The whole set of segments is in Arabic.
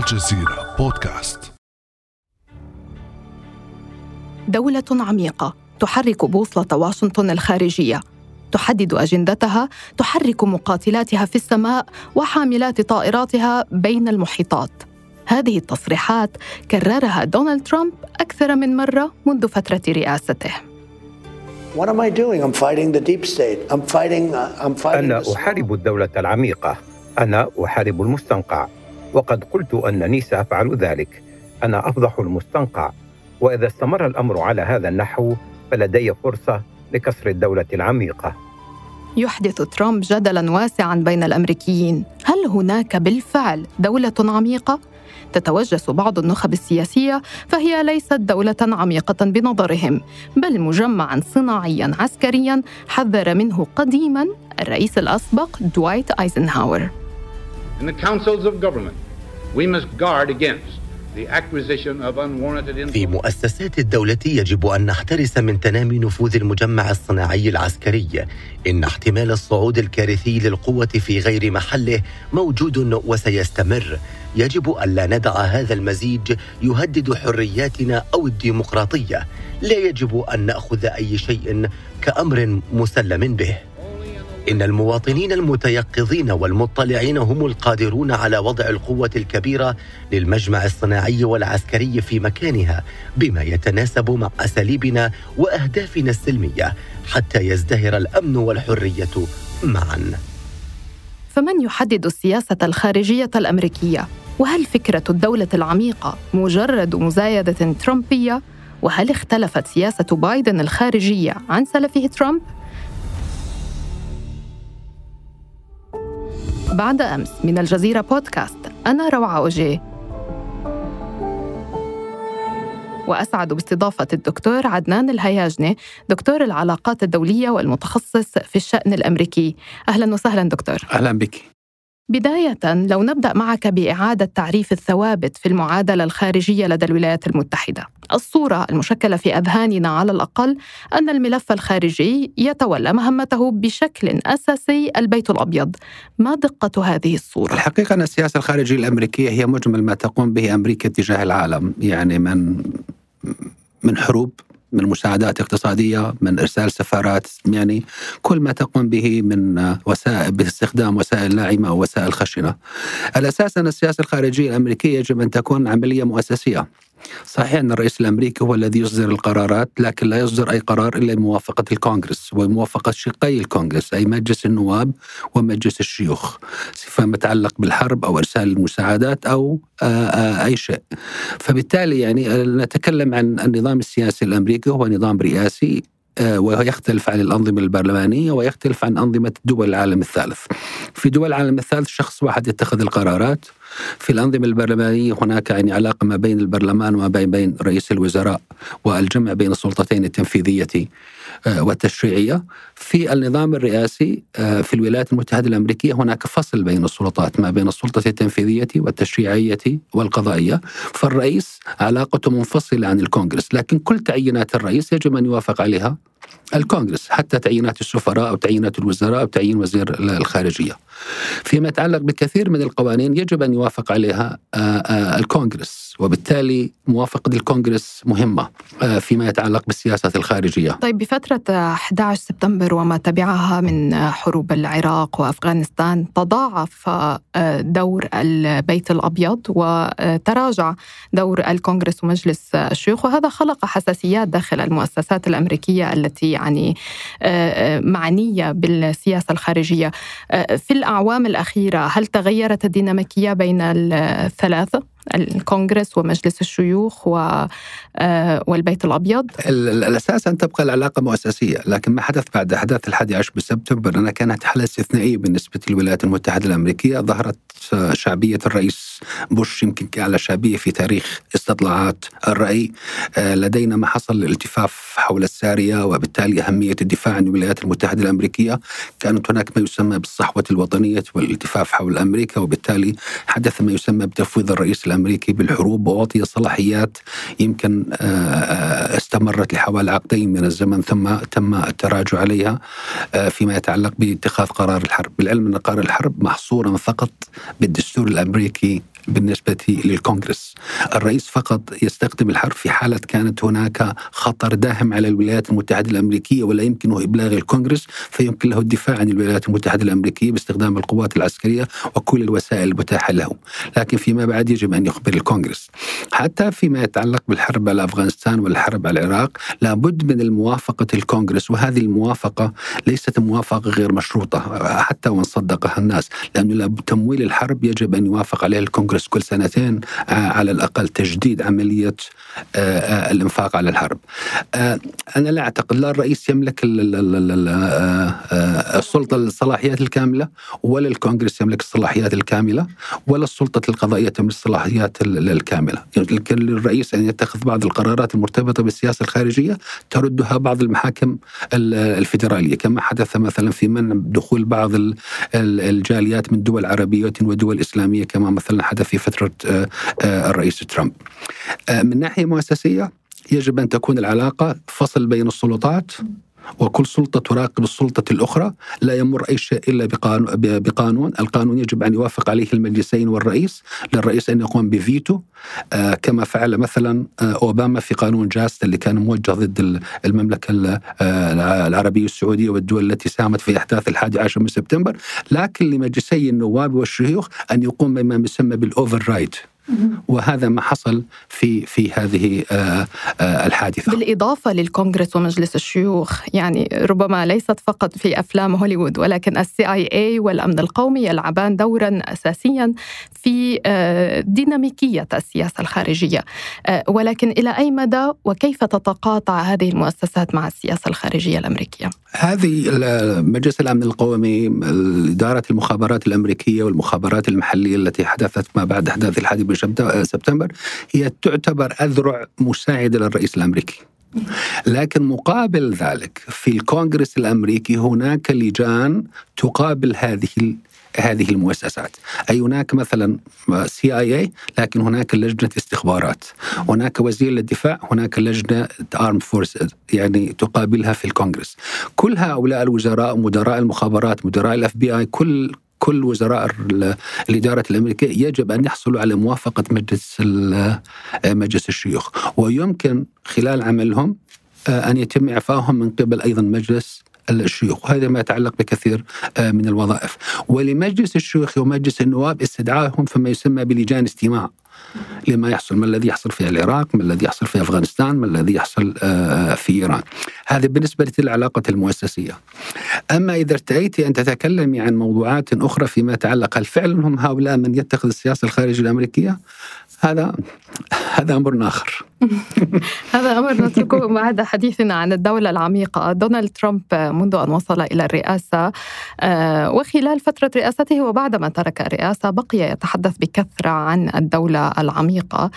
الجزيرة بودكاست دولة عميقة تحرك بوصلة واشنطن الخارجية تحدد أجندتها تحرك مقاتلاتها في السماء وحاملات طائراتها بين المحيطات هذه التصريحات كررها دونالد ترامب أكثر من مرة منذ فترة رئاسته. Uh. أنا أحارب الدولة العميقة. أنا أحارب المستنقع. وقد قلت أنني سأفعل ذلك. أنا أفضح المستنقع. وإذا استمر الأمر على هذا النحو فلدي فرصة لكسر الدولة العميقة. يحدث ترامب جدلا واسعا بين الأمريكيين هل هناك بالفعل دولة عميقة تتوجس بعض النخب السياسية فهي ليست دولة عميقة بنظرهم بل مجمعا صناعيا عسكريا حذر منه قديما الرئيس الأسبق دوايت أيزنهاور In the councils of government, we must guard against في مؤسسات الدولة يجب أن نحترس من تنامي نفوذ المجمع الصناعي العسكري. إن احتمال الصعود الكارثي للقوة في غير محله موجود وسيستمر. يجب ألا ندع هذا المزيج يهدد حرياتنا أو الديمقراطية. لا يجب أن نأخذ أي شيء كأمر مسلم به. إن المواطنين المتيقظين والمطلعين هم القادرون على وضع القوة الكبيرة للمجمع الصناعي والعسكري في مكانها بما يتناسب مع أساليبنا وأهدافنا السلمية حتى يزدهر الأمن والحرية معا. فمن يحدد السياسة الخارجية الأمريكية؟ وهل فكرة الدولة العميقة مجرد مزايدة ترامبية؟ وهل اختلفت سياسة بايدن الخارجية عن سلفه ترامب؟ بعد أمس من الجزيرة بودكاست. أنا روعة أوجيه وأسعد باستضافة الدكتور عدنان الهياجني دكتور العلاقات الدولية والمتخصص في الشأن الأمريكي. أهلا وسهلا دكتور. أهلا بك. بداية لو نبدأ معك بإعادة تعريف الثوابت في المعادلة الخارجية لدى الولايات المتحدة. الصورة المشكلة في أذهاننا على الأقل أن الملف الخارجي يتولى مهمته بشكل أساسي البيت الأبيض. ما دقة هذه الصورة؟ الحقيقة أن السياسة الخارجية الأمريكية هي مجمل ما تقوم به أمريكا تجاه العالم، يعني من من حروب من مساعدات اقتصادية من إرسال سفارات يعني كل ما تقوم به من وسائل باستخدام وسائل ناعمة أو وسائل خشنة. الأساس أن السياسة الخارجية الأمريكية يجب أن تكون عملية مؤسسية. صحيح أن الرئيس الأمريكي هو الذي يصدر القرارات لكن لا يصدر أي قرار إلا بموافقة الكونغرس وموافقة شقي الكونغرس أي مجلس النواب ومجلس الشيوخ فيما يتعلق بالحرب أو إرسال المساعدات أو أي شيء. فبالتالي يعني نتكلم عن النظام السياسي الأمريكي هو نظام رئاسي ويختلف عن الأنظمة البرلمانية ويختلف عن أنظمة دول العالم الثالث. في دول العالم الثالث شخص واحد يتخذ القرارات في الأنظمة البرلمانية هناك يعني علاقة ما بين البرلمان وما بين رئيس الوزراء والجمع بين السلطتين التنفيذية. والتشريعية. في النظام الرئاسي في الولايات المتحدة الأمريكية هناك فصل بين السلطات ما بين السلطة التنفيذية والتشريعية والقضائية. فالرئيس علاقته منفصلة عن الكونغرس لكن كل تعيينات الرئيس يجب أن يوافق عليها الكونغرس حتى تعيينات السفراء أو تعيينات الوزراء أو تعيين وزير الخارجية. فيما يتعلق بكثير من القوانين يجب أن يوافق عليها الكونغرس وبالتالي موافقة الكونغرس مهمة فيما يتعلق بالسياسة الخارجية. طيب بفترة 11 سبتمبر وما تبعها من حروب العراق وأفغانستان تضاعف دور البيت الأبيض وتراجع دور الكونغرس ومجلس الشيوخ وهذا خلق حساسيات داخل المؤسسات الأمريكية التي يعني معنية بالسياسة الخارجية في الأعوام الأخيرة هل تغيرت الديناميكية بين الثلاثة؟ الكونغرس ومجلس الشيوخ والبيت الأبيض؟ الأساس أن تبقى العلاقة مؤسسية، لكن ما حدث بعد احداث الحادي عشر بسبتمبر أنها كانت حالة استثنائية بالنسبة للولايات المتحدة الأمريكية، ظهرت شعبية الرئيس بوش يمكن كأعلى شعبية في تاريخ استطلاعات الرأي، لدينا ما حصل الالتفاف حول السارية وبالتالي أهمية الدفاع عن الولايات المتحدة الأمريكية، كانت هناك ما يسمى بالصحوة الوطنية والالتفاف حول أمريكا وبالتالي حدث ما يسمى بتفويض الرئيس الأمريكي بالحروب وأعطي صلاحيات يمكن استمرت لحوالي عقدين من الزمن ثم تم التراجع عليها فيما يتعلق باتخاذ قرار الحرب، بالعلم أن قرار الحرب محصورا فقط بالدستور الأمريكي بالنسبة للكونغرس. الرئيس فقط يستخدم الحرب في حالة كانت هناك خطر داهم على الولايات المتحدة الأمريكية ولا يمكنه إبلاغ الكونغرس فيمكن له الدفاع عن الولايات المتحدة الأمريكية باستخدام القوات العسكرية وكل الوسائل المتاحة له. لكن فيما بعد يجب أن يخبر الكونغرس. حتى فيما يتعلق بالحرب على أفغانستان والحرب على العراق لابد من الموافقة الكونغرس وهذه الموافقة ليست موافقة غير مشروطة حتى وإن صدقها الناس لأن تمويل الحرب يجب أن يوافق عليه الكونغرس. كل سنتين آه، على الأقل تجديد عملية آه، آه، الإنفاق على الحرب. أنا لا أعتقد لا الرئيس يملك السلطة الصلاحيات الكاملة ولا الكونغرس يملك الصلاحيات الكاملة ولا السلطة القضائية تملك الصلاحيات الكاملة. يمكن للرئيس أن يتخذ بعض القرارات المرتبطة بالسياسة الخارجية تردها بعض المحاكم الفيدرالية. كما حدث مثلا في منع دخول بعض الجاليات من دول عربية ودول إسلامية كما مثلا حدث في فترة آه، آه، الرئيس ترامب. آه، من ناحية مؤسسية يجب أن تكون العلاقة فصل بين السلطات وكل سلطة تراقب السلطة الأخرى لا يمر أي شيء إلا بقانون. القانون يجب أن يوافق عليه المجلسين والرئيس للرئيس أن يقوم بفيتو. آه كما فعل مثلا آه أوباما في قانون JASTA اللي كان موجه ضد المملكة آه العربية السعودية والدول التي ساهمت في أحداث الحادي عشر من سبتمبر. لكن لمجلسي النواب والشيوخ أن يقوم بما يسمى بال override وهذا ما حصل في في هذه آه، آه، الحادثة. بالإضافة للكونغرس ومجلس الشيوخ يعني ربما ليست فقط في أفلام هوليوود ولكن ال CIA والأمن القومي يلعبان دورا اساسيا في آه، ديناميكية السياسة الخارجية. ولكن إلى أي مدى وكيف تتقاطع هذه المؤسسات مع السياسة الخارجية الأمريكية؟ هذه مجلس الأمن القومي إدارة المخابرات الأمريكية والمخابرات المحلية التي حدثت ما بعد أحداث الحادث سبتمبر هي تعتبر أذرع مساعدة للرئيس الأمريكي. لكن مقابل ذلك في الكونغرس الأمريكي هناك لجان تقابل هذه هذه المؤسسات. أي هناك مثلا CIA لكن هناك لجنة استخبارات. هناك وزير للدفاع هناك لجنة armed forces يعني تقابلها في الكونغرس. كل هؤلاء الوزراء مدراء المخابرات مدراء ال FBI كل كل وزراء الإدارة الأمريكية يجب أن يحصلوا على موافقة مجلس مجلس الشيوخ. ويمكن خلال عملهم آه، أن يتم إعفائهم من قبل أيضا مجلس الشيوخ. وهذا ما يتعلق بكثير آه، من الوظائف. ولمجلس الشيوخ ومجلس النواب استدعائهم فيما يسمى بلجان استماع. لما يحصل ما الذي يحصل في العراق؟ ما الذي يحصل في أفغانستان؟ ما الذي يحصل آه، في إيران؟ هذا بالنسبة للعلاقة المؤسسية. أما إذا ارتأيت أن تتكلمي عن موضوعات أخرى فيما يتعلق هل فعلا هم هؤلاء من يتخذ السياسة الخارجية الأمريكية؟ هذا هذا أمر آخر. هذا أمر نتركه بعد حديثنا عن الدولة العميقة دونالد ترامب منذ أن وصل إلى الرئاسة. آه، وخلال فترة رئاسته وبعدما ترك الرئاسة بقي يتحدث بكثرة عن الدولة العميقة.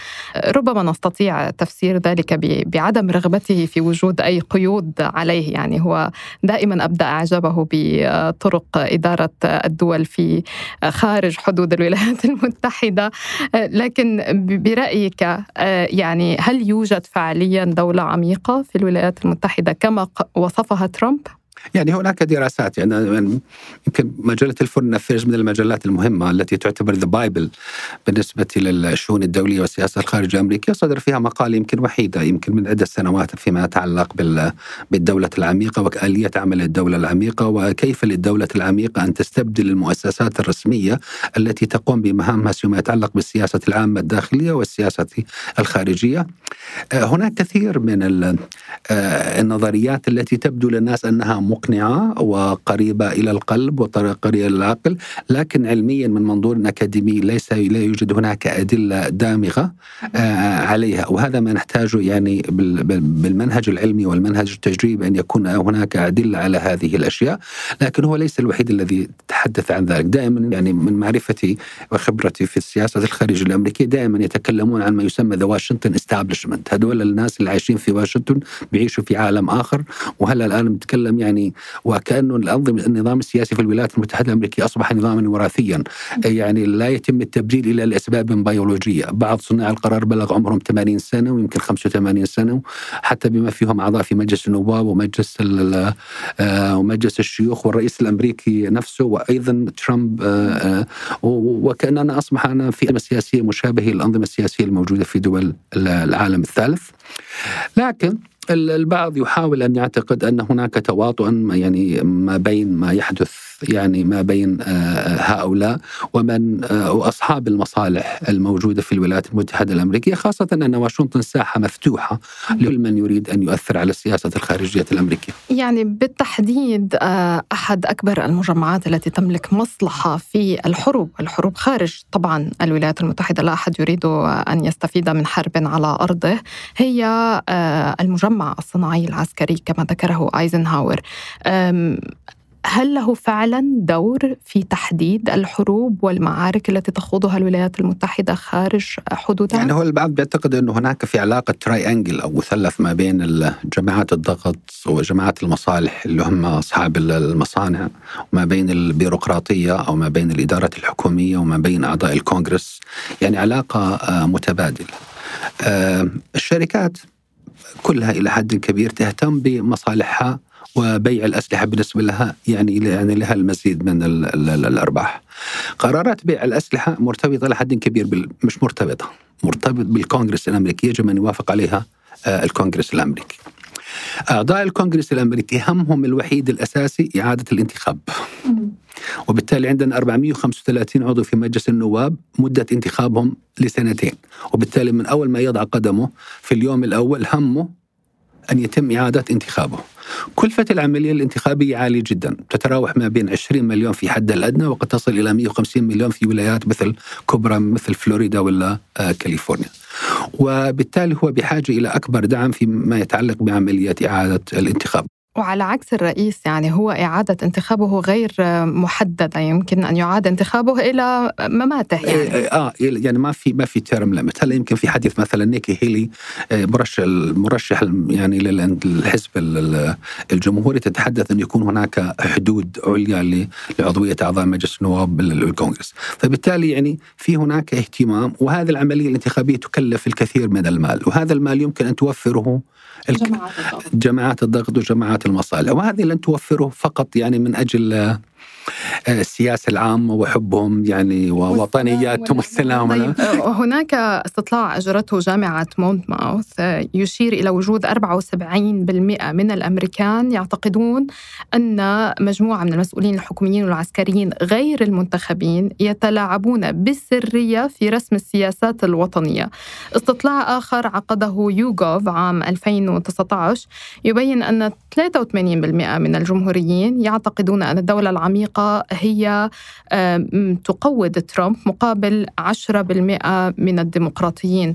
ربما نستطيع تفسير ذلك بعدم رغبته في وجود أي قيود عليه. يعني هو دائما أبدأ أعجابه بطرق إدارة الدول في خارج حدود الولايات المتحدة. لكن برأيك يعني هل يوجد فعليا دولة عميقة في الولايات المتحدة كما وصفها ترامب؟ يعني هناك دراسات يعني يمكن مجلة ال Foreign Affairs من المجلات المهمة التي تعتبر the Bible بالنسبة للشؤون الدولية والسياسة الخارجية الأمريكية صدر فيها مقال يمكن وحيدة يمكن من عده سنوات فيما يتعلق بالدولة العميقة وآلية عمل الدولة العميقة وكيف للدولة العميقة أن تستبدل المؤسسات الرسمية التي تقوم بمهامها فيما يتعلق بالسياسة العامة الداخلية والسياسة الخارجية. آه، هناك كثير من آه، النظريات التي تبدو للناس أنها مقنعة وقريبة إلى القلب وقريبه إلى العقل لكن علميا من منظور اكاديمي ليس لا يوجد هناك أدلة دامغة آه، عليها. وهذا ما نحتاجه يعني بالمنهج العلمي والمنهج التجريبي أن يكون هناك أدلة على هذه الأشياء لكن هو ليس الوحيد الذي تحدث عن ذلك. دائما يعني من معرفتي وخبرتي في السياسة الخارجيه الأمريكية دائما يتكلمون عن ما يسمى ذا واشنطن استابلشمنت هذول الناس اللي عايشين في واشنطن بيعيشوا في عالم آخر وهلأ الآن نتكلم يعني يعني وكانه الانظمه النظام السياسي في الولايات المتحدة الأمريكية أصبح نظاما وراثيا يعني لا يتم التبديل الا لاسباب بيولوجية، بعض صناع القرار بلغ عمرهم 80 سنة ويمكن 85 سنة حتى بما فيهم أعضاء في مجلس النواب ومجلس آه، ومجلس الشيوخ والرئيس الأمريكي نفسه وأيضا ترامب آه، وكاننا أصبح أنا في سياسيه مشابهه للأنظمة السياسية الموجودة في دول العالم الثالث. لكن البعض يحاول أن يعتقد أن هناك تواطؤا يعني ما بين ما يحدث يعني ما بين آه، هؤلاء ومن آه، وأصحاب المصالح الموجودة في الولايات المتحدة الأمريكية خاصة أن واشنطن ساحة مفتوحة لكل من يريد أن يؤثر على السياسة الخارجية الأمريكية. يعني بالتحديد آه، أحد أكبر المجمعات التي تملك مصلحة في الحروب، الحروب خارج طبعا الولايات المتحدة لا أحد يريد أن يستفيد من حرب على أرضه هي المجمع الصناعي العسكري كما ذكره آيزنهاور. هل له فعلا دور في تحديد الحروب والمعارك التي تخوضها الولايات المتحدة خارج حدودها؟ يعني هو البعض بيعتقد إنه هناك في علاقة تراي انجل أو مثلث ما بين جماعات الضغط وجماعات المصالح اللي هم أصحاب المصانع وما بين البيروقراطية أو ما بين الادارات الحكومية وما بين أعضاء الكونغرس يعني علاقة آه، متبادلة. آه، الشركات كلها إلى حد كبير تهتم بمصالحها وبيع الأسلحة بالنسبة لها يعني يعني لها المزيد من ال ال ال الأرباح. قرارات بيع الأسلحة مرتبطة لحد كبير مش مرتبطة مرتبط بالكونغرس الأمريكي يجب أن يوافق عليها آه، الكونغرس الأمريكي. أعضاء الكونغرس الأمريكي همهم الوحيد الأساسي إعادة الانتخاب. وبالتالي عندنا 435 عضو في مجلس النواب مدة انتخابهم لسنتين. وبالتالي من أول ما يضع قدمه في اليوم الأول همه أن يتم إعادة انتخابه. كلفة العملية الانتخابية عالية جدا. تتراوح ما بين 20 مليون في حد الأدنى وقد تصل إلى 150 مليون في ولايات مثل كبرى مثل فلوريدا ولا آه، كاليفورنيا. وبالتالي هو بحاجة إلى أكبر دعم فيما يتعلق بعملية إعادة الانتخاب. وعلى عكس الرئيس يعني هو إعادة انتخابه غير محددة يمكن أن يعاد انتخابه إلى مماته يعني. إيه، إيه، آه يعني ما في ما في تيرم ليمت هلا يمكن في حديث مثلا نيكي هيلي آه، مرشح المرشح يعني للحزب الجمهوري تتحدث أن يكون هناك حدود عليا لعضوية أعضاء مجلس النواب بالكونغرس فبالتالي يعني في هناك اهتمام وهذه العملية الانتخابية تكلف الكثير من المال وهذا المال يمكن أن توفره جماعات الضغط. جماعات الضغط وجماعات المصالح. وهذه لن توفره فقط يعني من أجل السياسة العامة وحبهم يعني ووطنياتهم والسلام طيب هناك استطلاع أجرته جامعة مونتماوث يشير إلى وجود 74% من الأمريكان يعتقدون أن مجموعة من المسؤولين الحكوميين والعسكريين غير المنتخبين يتلاعبون بالسريه في رسم السياسات الوطنية. استطلاع آخر عقده يوغوف عام 2019 يبين أن 83% من الجمهوريين يعتقدون أن الدولة العميقة الحقيقة هي تقوض ترامب مقابل 10% من الديمقراطيين.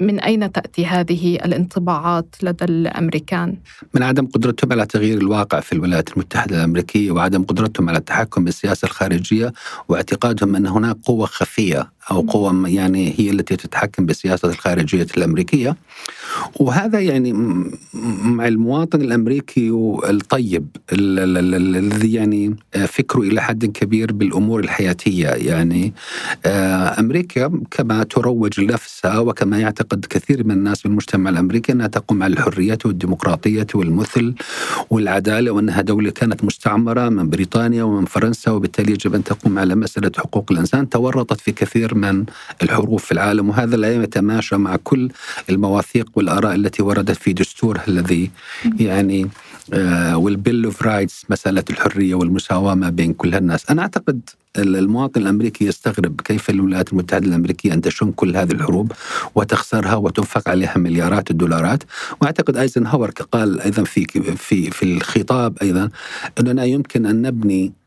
من أين تأتي هذه الانطباعات لدى الأمريكان؟ من عدم قدرتهم على تغيير الواقع في الولايات المتحدة الأمريكية وعدم قدرتهم على التحكم بالسياسة الخارجية واعتقادهم أن هناك قوة خفية أو قوة يعني هي التي تتحكم بالسياسة الخارجية الأمريكية. وهذا يعني مع المواطن الأمريكي الطيب الذي يعني فكره إلى حد كبير بالأمور الحياتية. يعني آه، أمريكا كما تروج لنفسها وكما يعتقد كثير من الناس في المجتمع الأمريكي أنها تقوم على الحرية والديمقراطية والمثل والعدالة وأنها دولة كانت مستعمرة من بريطانيا ومن فرنسا وبالتالي يجب أن تقوم على مسألة حقوق الإنسان. تورطت في كثير من الحروب في العالم وهذا لا يتماشى مع كل المواثيق والآراء التي وردت في دستورها الذي يعني وال Bill of Rights مسألة الحرية والمساواة ما بين كل الناس. أنا أعتقد المواطن الأمريكي يستغرب كيف الولايات المتحدة الأمريكية أن تشن كل هذه الحروب وتخسرها وتنفق عليها مليارات الدولارات. وأعتقد أيزنهاور قال أيضا في في في الخطاب أيضا أننا يمكن أن نبني آه،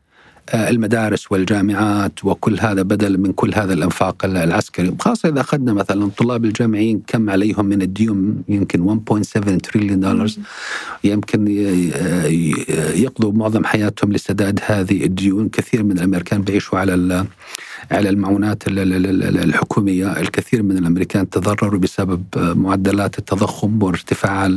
المدارس والجامعات وكل هذا بدل من كل هذا الأنفاق العسكري خاصة إذا أخذنا مثلا الطلاب الجامعيين كم عليهم من الديون؟ يمكن 1.7 تريليون دولار يمكن يقضوا معظم حياتهم لسداد هذه الديون. كثير من الأمريكان بيعيشوا على على المعونات الحكومية. الكثير من الأمريكان تضرروا بسبب معدلات التضخم وارتفاع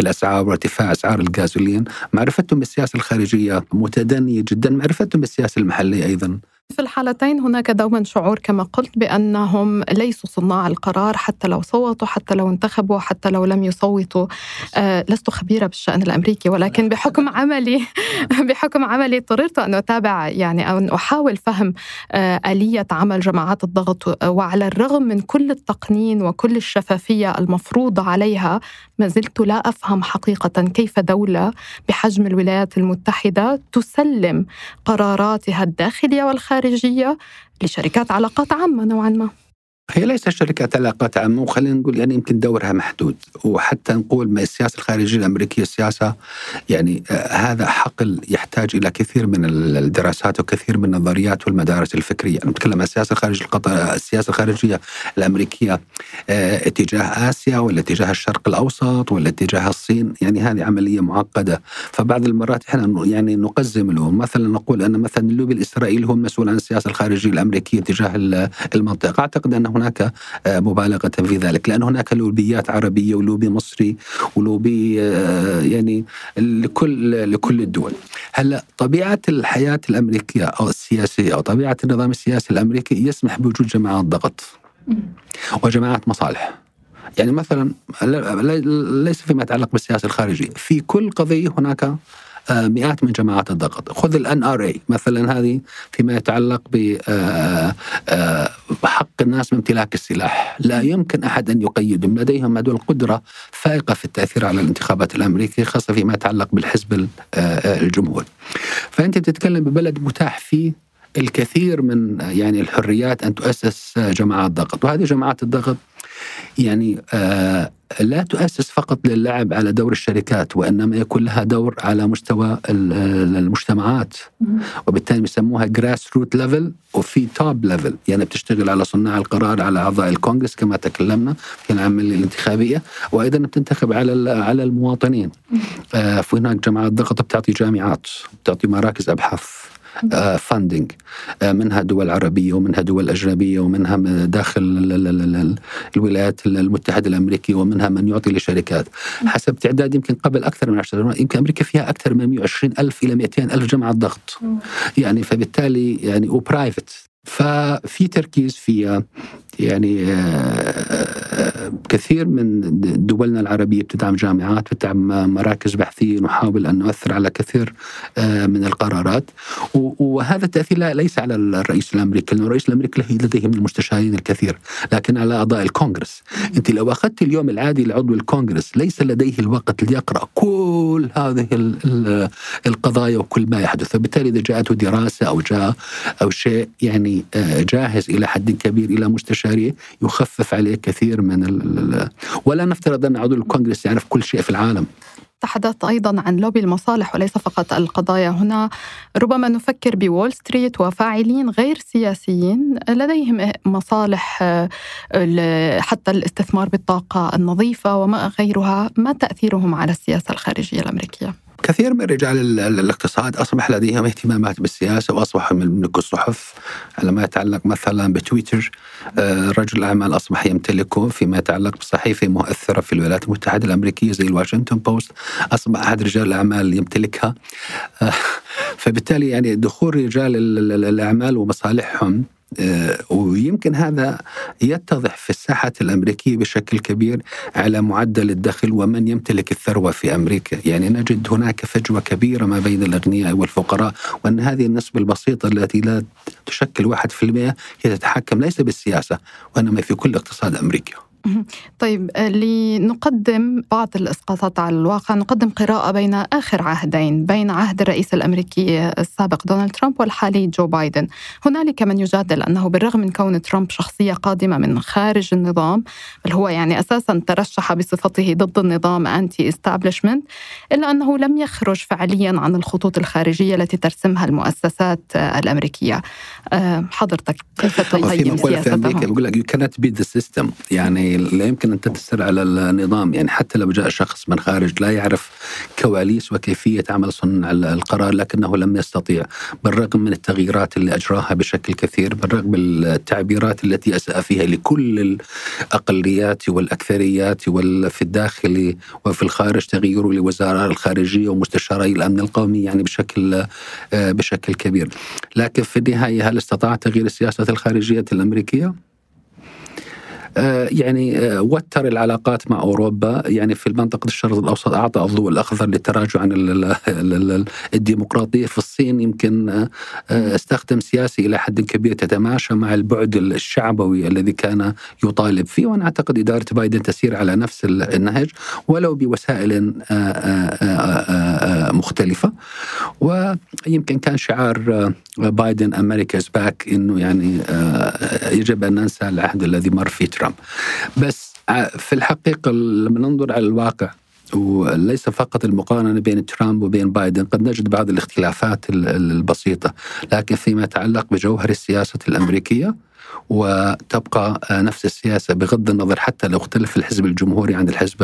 الأسعار وارتفاع أسعار الغازولين. معرفتهم بالسياسة الخارجية متدنية جدا. معرفتهم بالسياسة المحلية أيضا. في الحالتين هناك دوما شعور كما قلت بأنهم ليسوا صناع القرار حتى لو صوتوا حتى لو انتخبوا حتى لو لم يصوتوا. آه لست خبيرة بالشأن الأمريكي ولكن بحكم عملي بحكم عملي اضطررت أن أتابع يعني أن أحاول فهم آه آلية عمل جماعات الضغط وعلى الرغم من كل التقنين وكل الشفافية المفروضه عليها ما زلت لا أفهم حقيقة كيف دولة بحجم الولايات المتحدة تسلم قراراتها الداخلية والخارجية. الخارجية لشركات علاقات عامة نوعا ما. هي ليست شركات علاقات عامة وخلينا نقول يعني يمكن دورها محدود. وحتى نقول ما السياسة الخارجية الأمريكية سياسة يعني آه هذا حقل يحتاج إلى كثير من الدراسات وكثير من النظريات والمدارس الفكرية. نتكلم عن السياسة الخارجية السياسة الخارجية الأمريكية آه اتجاه آسيا ولا اتجاه الشرق الأوسط ولا اتجاه الصين. يعني هذه عملية معقدة. فبعض المرات إحنا يعني نقزم له مثلا نقول أن مثلا اللوبي الإسرائيلي هو المسؤول عن السياسة الخارجية الأمريكية تجاه المنطقة. أعتقد أنه هناك آه، مبالغة في ذلك لأن هناك لوبيات عربية ولوبي مصري ولوبي آه، يعني لكل لكل الدول. هلأ طبيعة الحياة الأمريكية أو السياسية أو طبيعة النظام السياسي الأمريكي يسمح بوجود جماعات ضغط وجماعات مصالح. يعني مثلا ليس فيما يتعلق بالسياسة الخارجية، في كل قضية هناك مئات من جماعات الضغط. خذ الان ار اي مثلا هذه فيما يتعلق بحق آه، آه، الناس من امتلاك السلاح. لا يمكن أحد أن يقيدهم لديهم هذول القدره فائقة في التأثير على الانتخابات الامريكيه خاصة فيما يتعلق بالحزب الجمهوري. فأنت بتتكلم ببلد متاح فيه الكثير من يعني الحريات أن تؤسس جماعات ضغط. وهذه جماعات الضغط يعني آه لا تؤسس فقط للعب على دور الشركات وإنما يكون لها دور على مستوى المجتمعات. وبالتالي بيسموها grassroot level وفي top level يعني بتشتغل على صناع القرار على أعضاء الكونغرس كما تكلمنا في العملية الانتخابية. وأيضا بتنتخب على على المواطنين. آه في هناك جماعات ضغط بتعطي جامعات بتعطي مراكز أبحاث. funding آه، آه، منها دول عربية ومنها دول أجنبية ومنها داخل الولايات المتحدة الأمريكية ومنها من يعطي لشركات. حسب تعداد يمكن قبل أكثر من 10 سنوات يمكن أمريكا فيها أكثر من 120 ألف إلى 200 ألف جماعة ضغط. يعني فبالتالي يعني وبرايفت ففي تركيز فيها. يعني آه، آه، كثير من دولنا العربية بتدعم جامعات بتدعم مراكز بحثية نحاول أن نؤثر على كثير آه، من القرارات. وهذا التأثير ليس على الرئيس الأمريكي لأن الرئيس الأمريكي لديه من المستشارين الكثير لكن على أعضاء الكونغرس. أنت لو أخذت اليوم العادي لعضو الكونغرس ليس لديه الوقت ليقرأ كل هذه القضايا وكل ما يحدث. فبالتالي إذا جاءته دراسة أو جاء أو شيء يعني جاهز إلى حد كبير إلى مستشار الاستشاري يخفف عليه كثير من ولا نفترض أن عضو الكونغرس يعرف كل شيء في العالم. تحدثت أيضا عن لوبي المصالح وليس فقط القضايا هنا. ربما نفكر بوول ستريت وفاعلين غير سياسيين لديهم مصالح حتى الاستثمار بالطاقة النظيفة وما غيرها. ما تأثيرهم على السياسة الخارجية الأمريكية؟ كثير من رجال الاقتصاد أصبح لديهم اهتمامات بالسياسة وأصبحوا يملكوا الصحف على ما يتعلق مثلا بتويتر آه، رجل الاعمال أصبح يمتلكه فيما يتعلق بصحيفة مؤثرة في الولايات المتحدة الأمريكية زي الواشنطن بوست. أصبح أحد رجال الأعمال يمتلكها. آه، فبالتالي يعني دخول رجال الأعمال ومصالحهم ويمكن هذا يتضح في الساحة الأمريكية بشكل كبير على معدل الدخل ومن يمتلك الثروة في أمريكا. يعني نجد هناك فجوة كبيرة ما بين الأغنياء والفقراء وأن هذه النسبة البسيطة التي لا تشكل واحد في المئة هي تتحكم ليس بالسياسة وإنما في كل اقتصاد أمريكا طيب آه، لنقدم بعض الاسقاطات على الواقع نقدم قراءة بين آخر عهدين بين عهد الرئيس الأمريكي السابق دونالد ترامب والحالي جو بايدن. هنالك من يجادل أنه بالرغم من كون ترامب شخصية قادمة من خارج النظام بل هو يعني أساسا ترشح بصفته ضد النظام anti-establishment إلا أنه لم يخرج فعليا عن الخطوط الخارجية التي ترسمها المؤسسات الأمريكية. آه، حضرتك كيف تقيم سياسته؟ في أمريكا بيقول لك يو كانت بي ذا سيستم يعني لا يمكن أن تنتصر على النظام. يعني حتى لو جاء شخص من خارج لا يعرف كواليس وكيفية عمل صنع القرار لكنه لم يستطيع. بالرغم من التغييرات اللي أجراها بشكل كثير بالرغم من التعبيرات التي أساء فيها لكل الأقليات والأكثريات وفي الداخل وفي الخارج تغييره لوزراء الخارجية ومستشاري الأمن القومي يعني بشكل بشكل كبير. لكن في النهاية هل استطاع تغيير السياسة الخارجية الأمريكية؟ آه، يعني آه، وتر العلاقات مع أوروبا. يعني في المنطقة الشرق الأوسط أعطى الضوء الأخضر للتراجع عن الديمقراطية. في الصين يمكن آه، استخدم سياسي إلى حد كبير تتماشى مع البعد الشعبوي الذي كان يطالب فيه. وأنا أعتقد إدارة بايدن تسير على نفس النهج ولو بوسائل مختلفة. ويمكن كان شعار بايدن America's back إنه يعني يجب أن ننسى العهد الذي مر في ترامب. بس في الحقيقة لما ننظر على الواقع وليس فقط المقارنة بين ترامب وبين بايدن قد نجد بعض الاختلافات البسيطة. لكن فيما يتعلق بجوهر السياسة الأمريكية وتبقى نفس السياسة بغض النظر حتى لو اختلف الحزب الجمهوري عن الحزب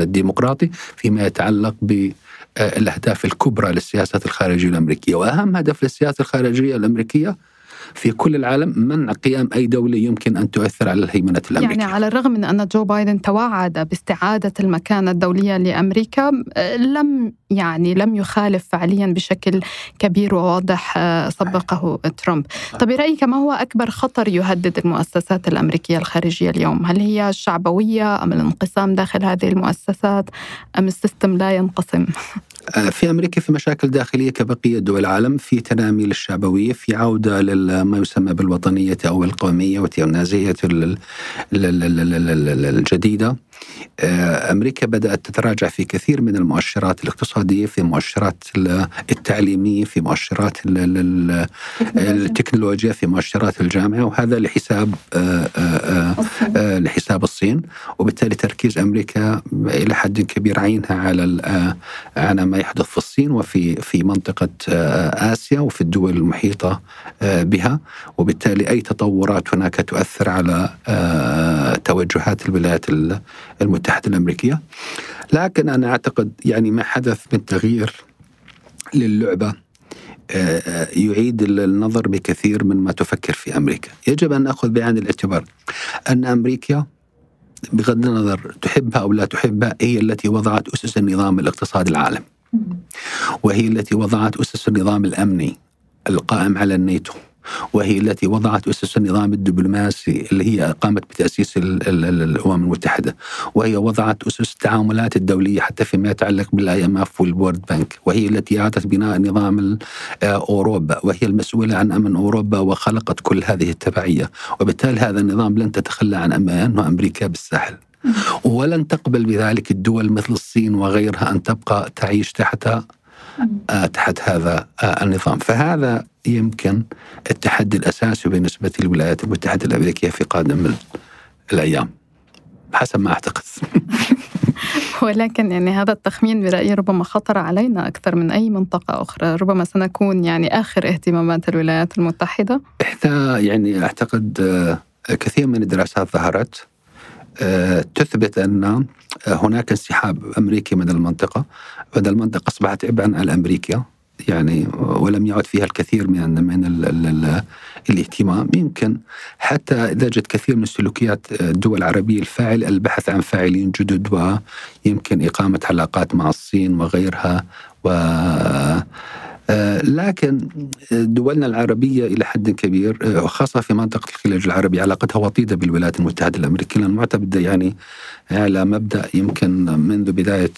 الديمقراطي فيما يتعلق بالأهداف الكبرى للسياسة الخارجية الأمريكية. وأهم هدف للسياسة الخارجية الأمريكية في كل العالم منع قيام أي دولة يمكن أن تؤثر على الهيمنة الأمريكية؟ يعني على الرغم من أن جو بايدن توعد باستعادة المكانة الدولية لأمريكا لم يعني لم يخالف فعليا بشكل كبير وواضح آه، سبقه ترامب. طب برأيك ما هو أكبر خطر يهدد المؤسسات الأمريكية الخارجية اليوم؟ هل هي الشعبوية أم الانقسام داخل هذه المؤسسات أم السيستم لا ينقسم؟ في أمريكا في مشاكل داخليه كبقيه دول العالم، في تنامي للشعبويه، في عوده لما يسمى بالوطنيه أو القوميه والنازيه الجديده. آه، أمريكا بدأت تتراجع في كثير من المؤشرات الاقتصادية، في مؤشرات التعليمية، في مؤشرات التكنولوجيا، في مؤشرات الجامعة وهذا لحساب آه، لحساب الصين، وبالتالي تركيز أمريكا إلى حد كبير عينها على على ما يحدث في الصين وفي في منطقة آه، آسيا وفي الدول المحيطة آه، بها. وبالتالي أي تطورات هناك تؤثر على آه، توجهات الولايات المتحدة الأمريكية. لكن أنا أعتقد يعني ما حدث من تغيير للعبة يعيد النظر بكثير من ما تفكر في أمريكا، يجب أن نأخذ بعين الاعتبار أن أمريكا بغض النظر تحبها أو لا تحبها هي التي وضعت أسس النظام الاقتصادي العالمي. وهي التي وضعت أسس النظام الأمني القائم على الناتو. وهي التي وضعت أسس النظام الدبلوماسي اللي هي قامت بتأسيس الأمم المتحدة. وهي وضعت أسس التعاملات الدولية حتى فيما يتعلق بالآي إم إف والورد بنك وهي التي أعادت بناء نظام أوروبا. وهي المسؤولة عن أمن أوروبا وخلقت كل هذه التبعية. وبالتالي هذا النظام لن تتخلى عن أنه أمريكا بالساحل. ولن تقبل بذلك الدول مثل الصين وغيرها أن تبقى تعيش تحت آه، تحت هذا آه، النظام. فهذا يمكن التحدي الأساسي بالنسبة للولايات المتحدة الأمريكية في قادم الأيام حسب ما أعتقد. ولكن يعني هذا التخمين برأيي ربما خطر علينا أكثر من أي منطقة أخرى. ربما سنكون يعني آخر اهتمامات الولايات المتحدة. إحدى يعني أعتقد آه، كثير من الدراسات ظهرت تثبت أن هناك انسحاب أمريكي من المنطقة وأن المنطقة أصبحت عبئا على أمريكا يعني ولم يعد فيها الكثير من من ال ال ال الاهتمام. يمكن حتى إذا جت كثير من سلوكيات الدول العربية الفاعل البحث عن فاعلين جدد ويمكن إقامة علاقات مع الصين وغيرها و آه، لكن دولنا العربية إلى حد كبير آه، وخاصة في منطقة الخليج العربي علاقتها وطيدة بالولايات المتحدة الأمريكية. لأن معتمدة يعني على مبدأ يمكن منذ بداية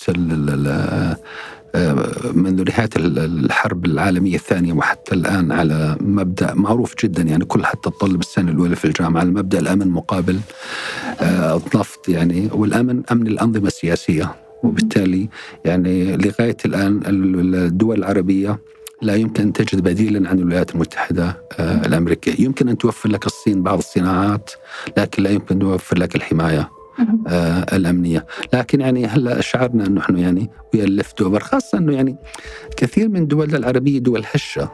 آه، منذ نهاية الحرب العالمية الثانية وحتى الآن على مبدأ معروف جدا. يعني كل حتى الطلب السنة الأولى في الجامعة على مبدأ الأمن مقابل النفط يعني والأمن أمن الأنظمة السياسية. وبالتالي يعني لغاية الآن الدول العربية لا يمكن أن تجد بديلا عن الولايات المتحدة آه، الأمريكية. يمكن أن توفر لك الصين بعض الصناعات لكن لا يمكن أن توفر لك الحماية آه الأمنية، لكن يعني هلأ شعرنا انه إحنا يعني ويا اللفت اوفر خاصة أنه يعني كثير من دولنا العربية دول هشة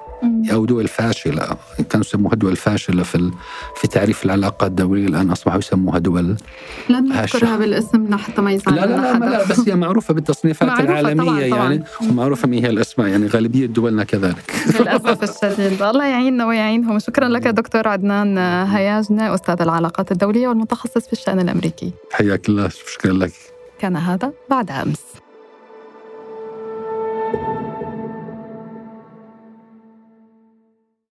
أو دول فاشله كانوا يسموها دول فاشله في في تعريف العلاقات الدولية الآن أصبحوا يسموها دول لن نذكرها بالاسم لحتى ما يزعل لا لا لا, لا, لا بس هي معروفة بالتصنيفات معروفة العالمية طبعاً. طبعاً. يعني. ومعروفه من هي الأسماء يعني غالبية دولنا كذلك. للأسف الشديد. الله يعيننا ويعينهم. شكرا لك دكتور عدنان هياجنه أستاذ العلاقات الدولية والمتخصص في الشأن الأمريكي. حياك الله. شكرا لك. كان هذا بعد أمس.